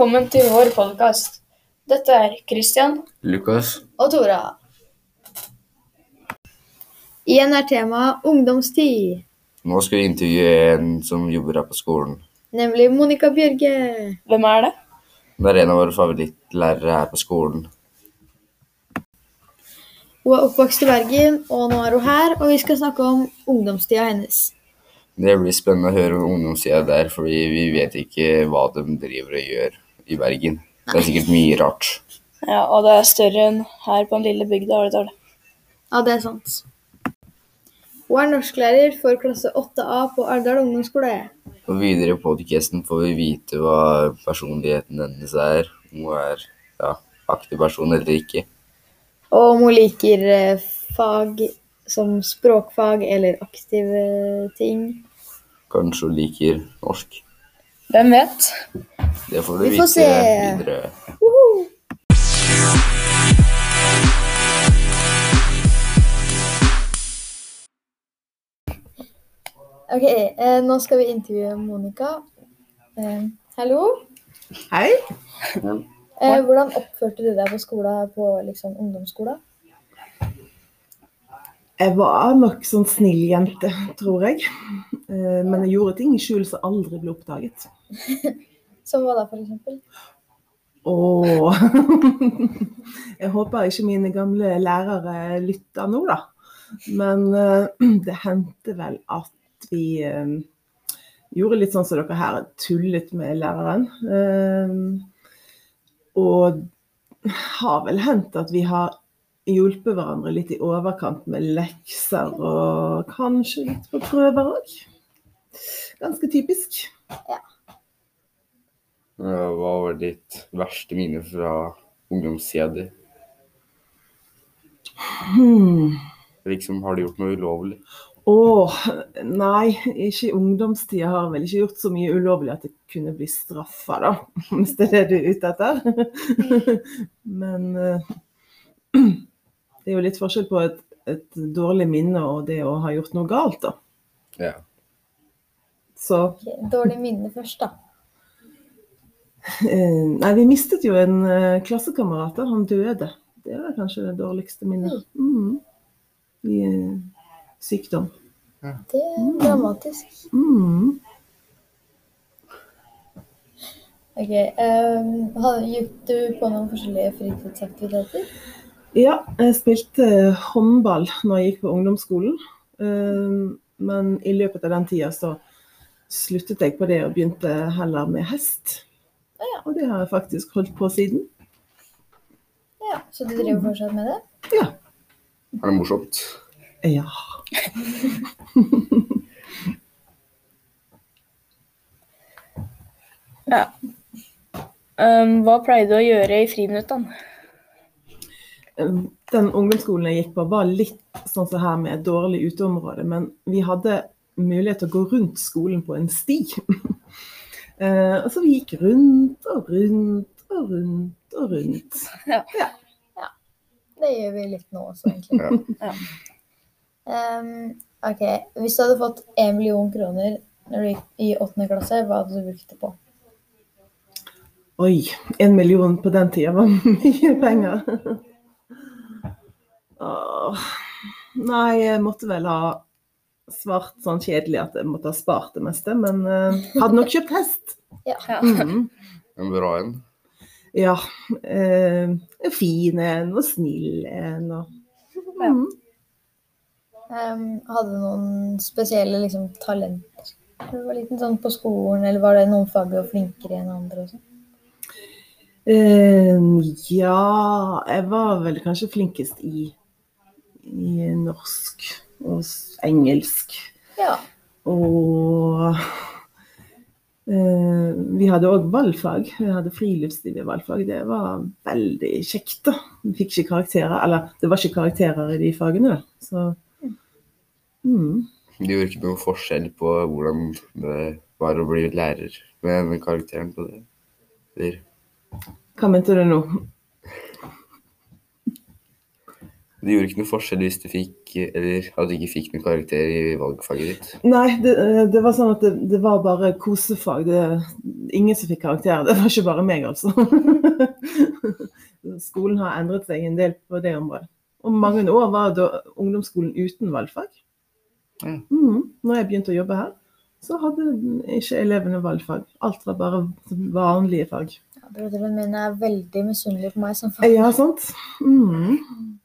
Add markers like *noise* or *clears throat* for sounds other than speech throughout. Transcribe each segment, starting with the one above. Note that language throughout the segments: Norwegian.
velkommen til vår podkast. Dette er Christian. Lukas, og Tora. Igjen er temaet ungdomstid, nå skal vi intervjue en som jobber her på skolen. nemlig Monica Bjørge. Hvem er det? Det er en av våre favorittlærere her på skolen. Hun er oppvokst i Bergen, og nå er hun her, og vi skal snakke om ungdomstida hennes. Det blir spennende å høre om ungdomstida der, fordi vi vet ikke hva de driver og gjør i Bergen. Det er sikkert mye rart. Ja, Og det er større enn her på den lille bygda Årdal. Ja, det er sant. Hun er norsklærer for klasse 8A på Alvdal ungdomsskole. Og videre i podcasten får vi vite hva personligheten hennes er. Om hun er ja, aktiv person eller ikke. Og om hun liker eh, fag som språkfag eller aktive ting. Kanskje hun liker norsk. Hvem vet? Det får du Vi får vite se. videre. Ok, eh, nå skal vi intervjue Monica. Eh, hallo. Hei. Eh, hvordan oppførte du deg på skolen, på liksom, ungdomsskolen? Jeg var nok sånn snill jente, tror jeg. Eh, Men jeg gjorde ting i skjul som aldri ble oppdaget. *laughs* Som hva da, eksempel? Og *laughs* jeg håper ikke mine gamle lærere lytter nå, da. Men eh, *clears throat* det hendte vel at vi eh, gjorde litt sånn som dere her, tullet med læreren. Og har vel hendt at vi har hjulpet hverandre litt i overkant med lekser og kanskje litt på prøver òg. Ganske typisk. Ja, Hva var ditt verste minne fra ungdomstida di? Hmm. Liksom, har du gjort noe ulovlig? Åh, nei, ikke i ungdomstida har jeg vel ikke gjort så mye ulovlig at det kunne bli straffa, da. *laughs* Hvis det er det du er ute etter. *laughs* Men eh, *clears throat* det er jo litt forskjell på et, et dårlig minne og det å ha gjort noe galt, da. Ja. Så Dårlig minne først, da. eh, Nei, vi mistet jo en eh, klassekamerat. Han døde. Det er kanskje det dårligste minnet. Mm. I eh, sykdom. Det er dramatisk. Mm. Ok, um, har- Gikk du på noen forskjellige fritidsaktiviteter? Ja, jeg spilte håndball når jeg gikk på ungdomsskolen. Eh, Men i løpet av den tida så sluttet jeg på det og begynte heller med hest. Og det har jeg faktisk holdt på siden. Ja, Så du driver fortsatt med det? Ja. Er det morsomt? Ja. *laughs* Ja. Um, hva pleide du å gjøre i friminuttene? Den ungdomsskolen jeg gikk på var litt sånn som her med et dårlig uteområde, men vi hadde mulighet til å gå rundt skolen på en sti. *laughs* Eh, og så vi gikk rundt og rundt og rundt og rundt. Ja, Det gjør vi litt nå også, egentlig. Ja. Um, ok, Hvis du hadde fått én million kroner når du gikk i åttende klasse, hva hadde du brukt det på? Oi, en million på den tida var *laughs* mye penger. Åh, nei, jeg måtte vel ha svart sånn kjedelig at jeg måtte ha spart det meste, men uh, hadde nok kjøpt hest. *laughs* Ja. Mm. En bra en. Ja. Uh, en fin en og snill en og Ja. Mhm. Um, hadde du noen spesielle liksom, talenter da du var liten, sånn på skolen, eller var det noen fag du var flinkere enn andre? Også? Eh, ja, jeg var vel kanskje flinkest i, i norsk og engelsk. Ja. Og eh, vi hadde òg valgfag. Vi hadde friluftsliv i valgfag. Det var veldig kjekt, da. Vi fikk ikke karakterer. Eller det var ikke karakterer i de fagene, da. Så mm. Det gjorde ikke noe forskjell på hvordan det var å bli lærer med den karakteren på det. Eller, Hva mente du nå? Det gjorde ikke noe forskjell hvis du fikk, eller at du ikke fikk noen karakter i valgfaget ditt. Nei, det, eh, det var sånn at det, det var bare kosefag. Det, ingen som fikk karakter. Det var ikke bare meg, altså. *laughs* Skolen har endret seg en del på det området. Og mange år var da ungdomsskolen uten valgfag. Ja. Mm, Når jeg begynte å jobbe her, så hadde ikke elevene valgfag. Alt var bare vanlige fag. Ja, Brødrene mine er veldig misunnelige på meg som fag. Ja, sant? Mhm.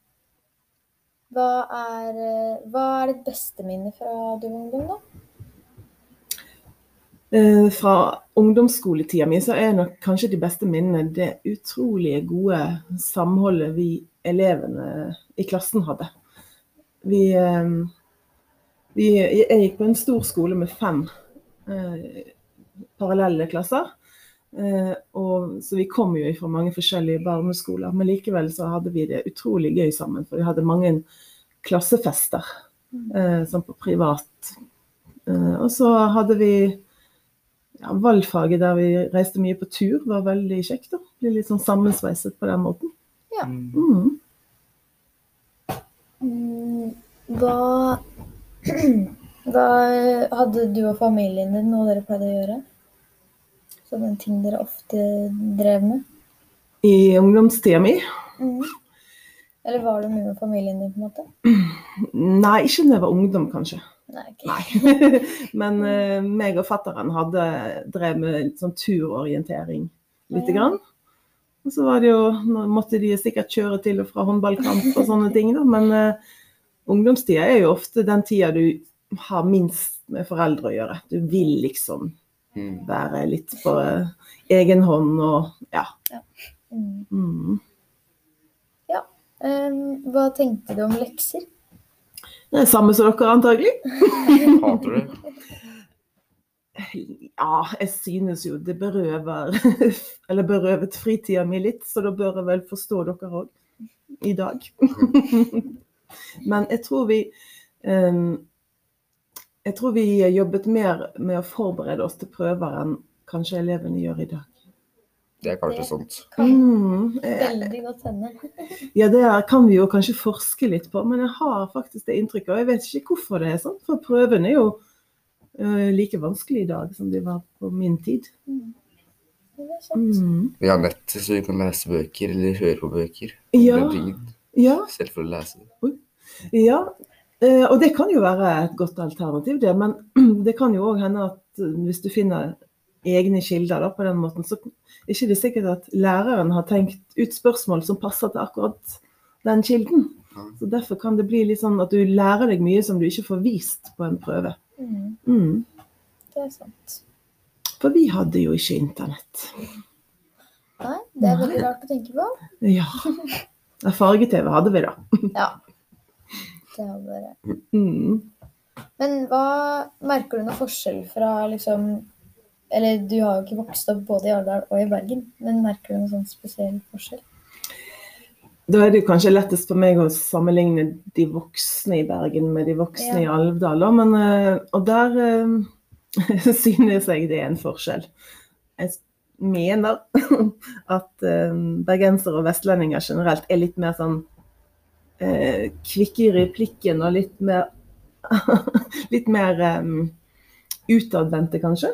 Hva er, eh, hva er ditt beste minne fra var ungdom, da? Eh, Fra ungdomsskoletida mi så er nok kanskje de beste minnene det utrolig gode samholdet vi elevene i klassen hadde. Vi, eh, vi Jeg gikk på en stor skole med fem eh, parallelle klasser. Eh, og, så vi kom jo fra mange forskjellige barneskoler, men likevel så hadde vi det utrolig gøy sammen. For vi hadde mange klassefester, eh, sånn på privat. Eh, og så hadde vi ja, valgfaget der vi reiste mye på tur, var veldig kjekt. da. Ble litt sånn sammensveiset på den måten. Ja. Mm. Mm, Hva, *clears throat* hva hadde du og familien din noe dere pleide å gjøre? Sånne ting dere ofte drev med? I ungdomstida mi Mm. Eller var du mye med familien din, på en måte? *clears throat* Nei, ikke da jeg var ungdom, kanskje. Nei, Okay. Nei. *laughs* Men uh, meg og fatteren hadde drev med litt sånn turorientering lite Ja. grann. Og så var det jo, nå måtte de sikkert kjøre til og fra håndballkamp og sånne *laughs* ting, da. Men uh, ungdomstida er jo ofte den tida du har minst med foreldre å gjøre. Du vil liksom. Være litt på egen hånd og ja. Mm. Mm. Um, hva tenkte du om lekser? Det er samme som dere, antagelig. *laughs* Hater du? Ja, jeg synes jo det berøver *laughs* Eller berøvet fritida mi litt, så da bør jeg vel forstå dere òg i dag. *laughs* Men jeg tror vi ehm, Jeg tror vi jobbet mer med å forberede oss til prøver enn kanskje elevene gjør i dag. Det er kanskje sånt. Kan Mm, eh, veldig godt hende. *laughs* ja, det kan vi jo kanskje forske litt på, men jeg har faktisk det inntrykket. Og jeg vet ikke hvorfor det er sånn, for prøvene er jo eh, like vanskelig i dag som de var på min tid. Mm. Det. Mm. Vi har nett, så vi kan lese bøker eller høre på bøker. Ja. Det Ja, Selv for å lese det. Ja, eh, og det kan jo være et godt alternativ, det. Men *clears throat* det kan jo òg hende at eh, hvis du finner egne kilder da, på den måten, så er det ikke sikkert at læreren har tenkt ut spørsmål som passer til akkurat den kilden. Så Derfor kan det bli litt sånn at du lærer deg mye som du ikke får vist på en prøve. Mm. Mm. Det er sant. For vi hadde jo ikke internett. Nei, det er veldig rart å tenke på. Ja. *laughs* Ja, Farge-TV hadde vi, da. Ja. Det er bare... Mm. Men hva merker du noe forskjell fra liksom Eller du har jo ikke vokst opp både i Arendal og i Bergen, men merker du noen sånn spesiell forskjell? Da er det kanskje lettest for meg å sammenligne de voksne i Bergen med de voksne i Ja. Alvdal. Men, eh, og der eh, *laughs* synes jeg det er en forskjell. Jeg mener *laughs* at eh, bergensere og vestlendinger generelt er litt mer sånn eh, kvikke i replikken og litt mer *laughs* Litt mer um, utadvendte, kanskje.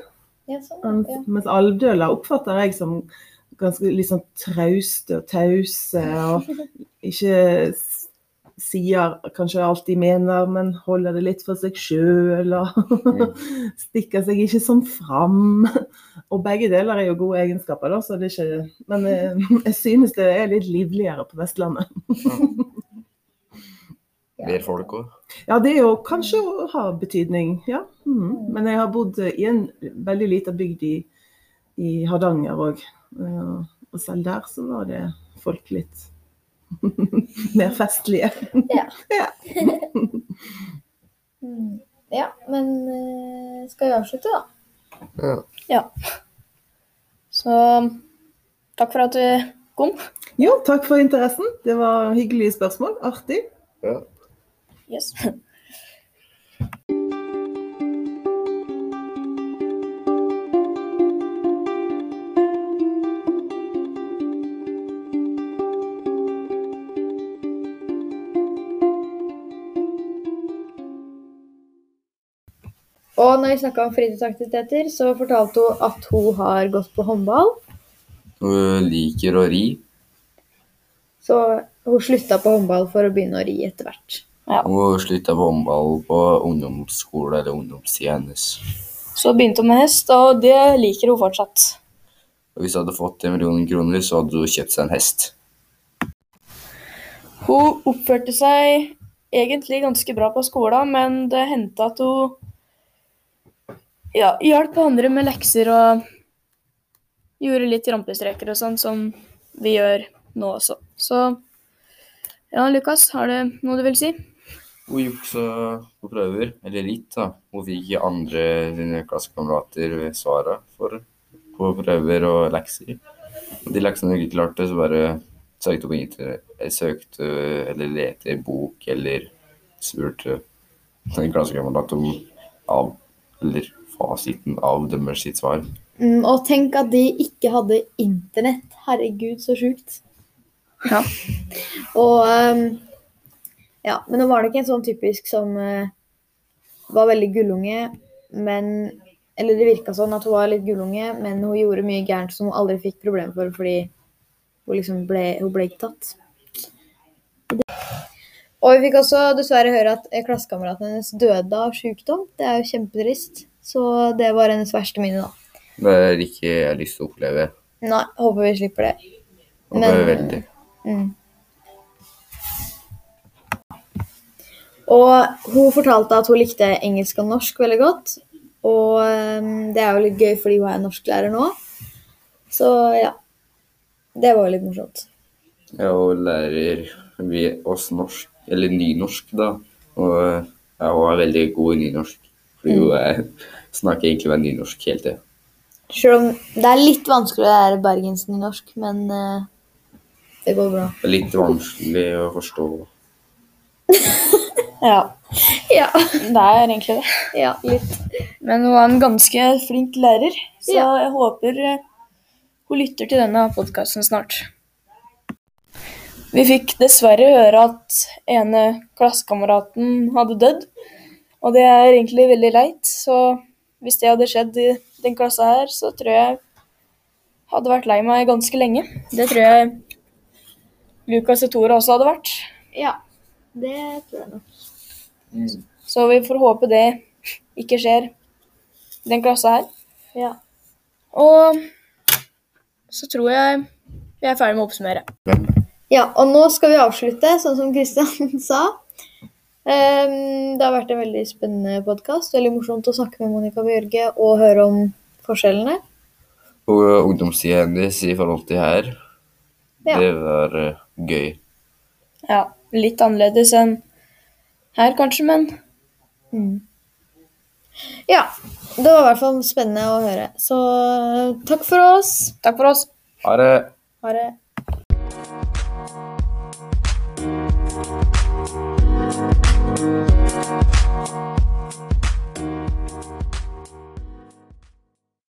Ja, sånn. Ja. mens alvdøler oppfatter jeg som ganske litt sånn trauste og tause, og *laughs* ikke sier kanskje alt de mener, men holder det litt for seg sjøl, og *laughs* stikker seg ikke sånn fram. Og begge deler er jo gode egenskaper, da, så det er ikke Men jeg, jeg synes det er litt livligere på Vestlandet. Ja. Mer folk òg. Ja, det er jo kanskje å ha betydning, ja. Mm. Men jeg har bodd i en veldig liten bygd i, i Hardanger òg. Og selv der så var det folk litt *laughs* mer festlige. Ja. *laughs* Ja. *laughs* Mm. ja, men eh, skal vi avslutte, da? Ja. Så takk for at du kom. Jo, takk for interessen. Det var hyggelige spørsmål. Artig. ja. Yes. Og når vi snakka om fritidsaktiviteter, så fortalte hun at hun har gått på håndball. Hun liker å ri. Så hun slutta på håndball for å begynne å ri etter hvert. Hun slutta på håndball på ungdomsskole eller ungdomstida hennes. Så begynte hun med hest, og det liker hun fortsatt. Og hvis hun hadde fått en million kroner, så hadde hun kjøpt seg en hest. Hun oppførte seg egentlig ganske bra på skolen, men det hendte at hun ja, hjalp andre med lekser og gjorde litt rampestreker og sånn, som vi gjør nå også. Så ja, Lukas, har du noe du vil si? Hun juksa på prøver, eller litt, da. Hun fikk andre sine klassekamerater svara for på prøver og lekser. De leksene hun ikke klarte, så bare søkte hun på internett, eller søkte eller lette i bok, eller spurte en klassekamerat om av, eller fasiten av deres sitt svar. Mm, og tenk at de ikke hadde internett. Herregud, så sjukt. Ja. Og ehm, Ja, men nå var det ikke en sånn typisk som eh, var veldig gullunge, men Eller det virka sånn at hun var litt gullunge, men hun gjorde mye gærent som hun aldri fikk problemer for fordi hun liksom ble, hun ble ikke tatt. Og vi fikk også dessverre høre at eh, klassekameraten hennes døde av sykdom. Det er jo kjempetrist. Så det var hennes verste minne, da. Det er ikke jeg har lyst til å oppleve. Nei, håper vi slipper det. Håper Men- veldig. Mm. Og hun fortalte at hun likte engelsk og norsk veldig godt. Og ehm, det er jo litt gøy fordi hun er norsklærer nå. Så ja. Det var litt morsomt. Ja, hun lærer vi oss norsk, eller nynorsk, da. Og ja, hun er veldig god i nynorsk. Fordi hun er, snakker egentlig bare nynorsk hele tida. Selv om det er litt vanskelig å lære bergensnynorsk, men uh, det går bra. Det er litt vanskelig å forstå. *laughs* Ja, Ja, det er egentlig det. ja litt. Men hun er en ganske flink lærer, så Ja. jeg håper eh, hun lytter til denne podkasten snart. Vi fikk dessverre høre at ene klassekameraten hadde dødd, og det er egentlig veldig leit. Så hvis det hadde skjedd i den klassa her, så tror jeg hadde vært lei meg ganske lenge. Det tror jeg Lukas og Tora også hadde vært. Ja, det tror jeg nok. Så vi får håpe det ikke skjer i den klassa her. Ja. Og så tror jeg vi er ferdig med å oppsummere. Ja, og nå skal vi avslutte, sånn som Kristian *laughs* sa. Um, det har vært en veldig spennende podkast. Veldig morsomt å snakke med Monica Bjørge og høre om forskjellene. Og ungdomstida hennes i forhold til her, Ja. det var eh, gøy. Ja, litt annerledes enn her kanskje, men Mm. Ja. Det var i hvert fall spennende å høre. Så takk for oss. takk for oss. Ha det! Ha det.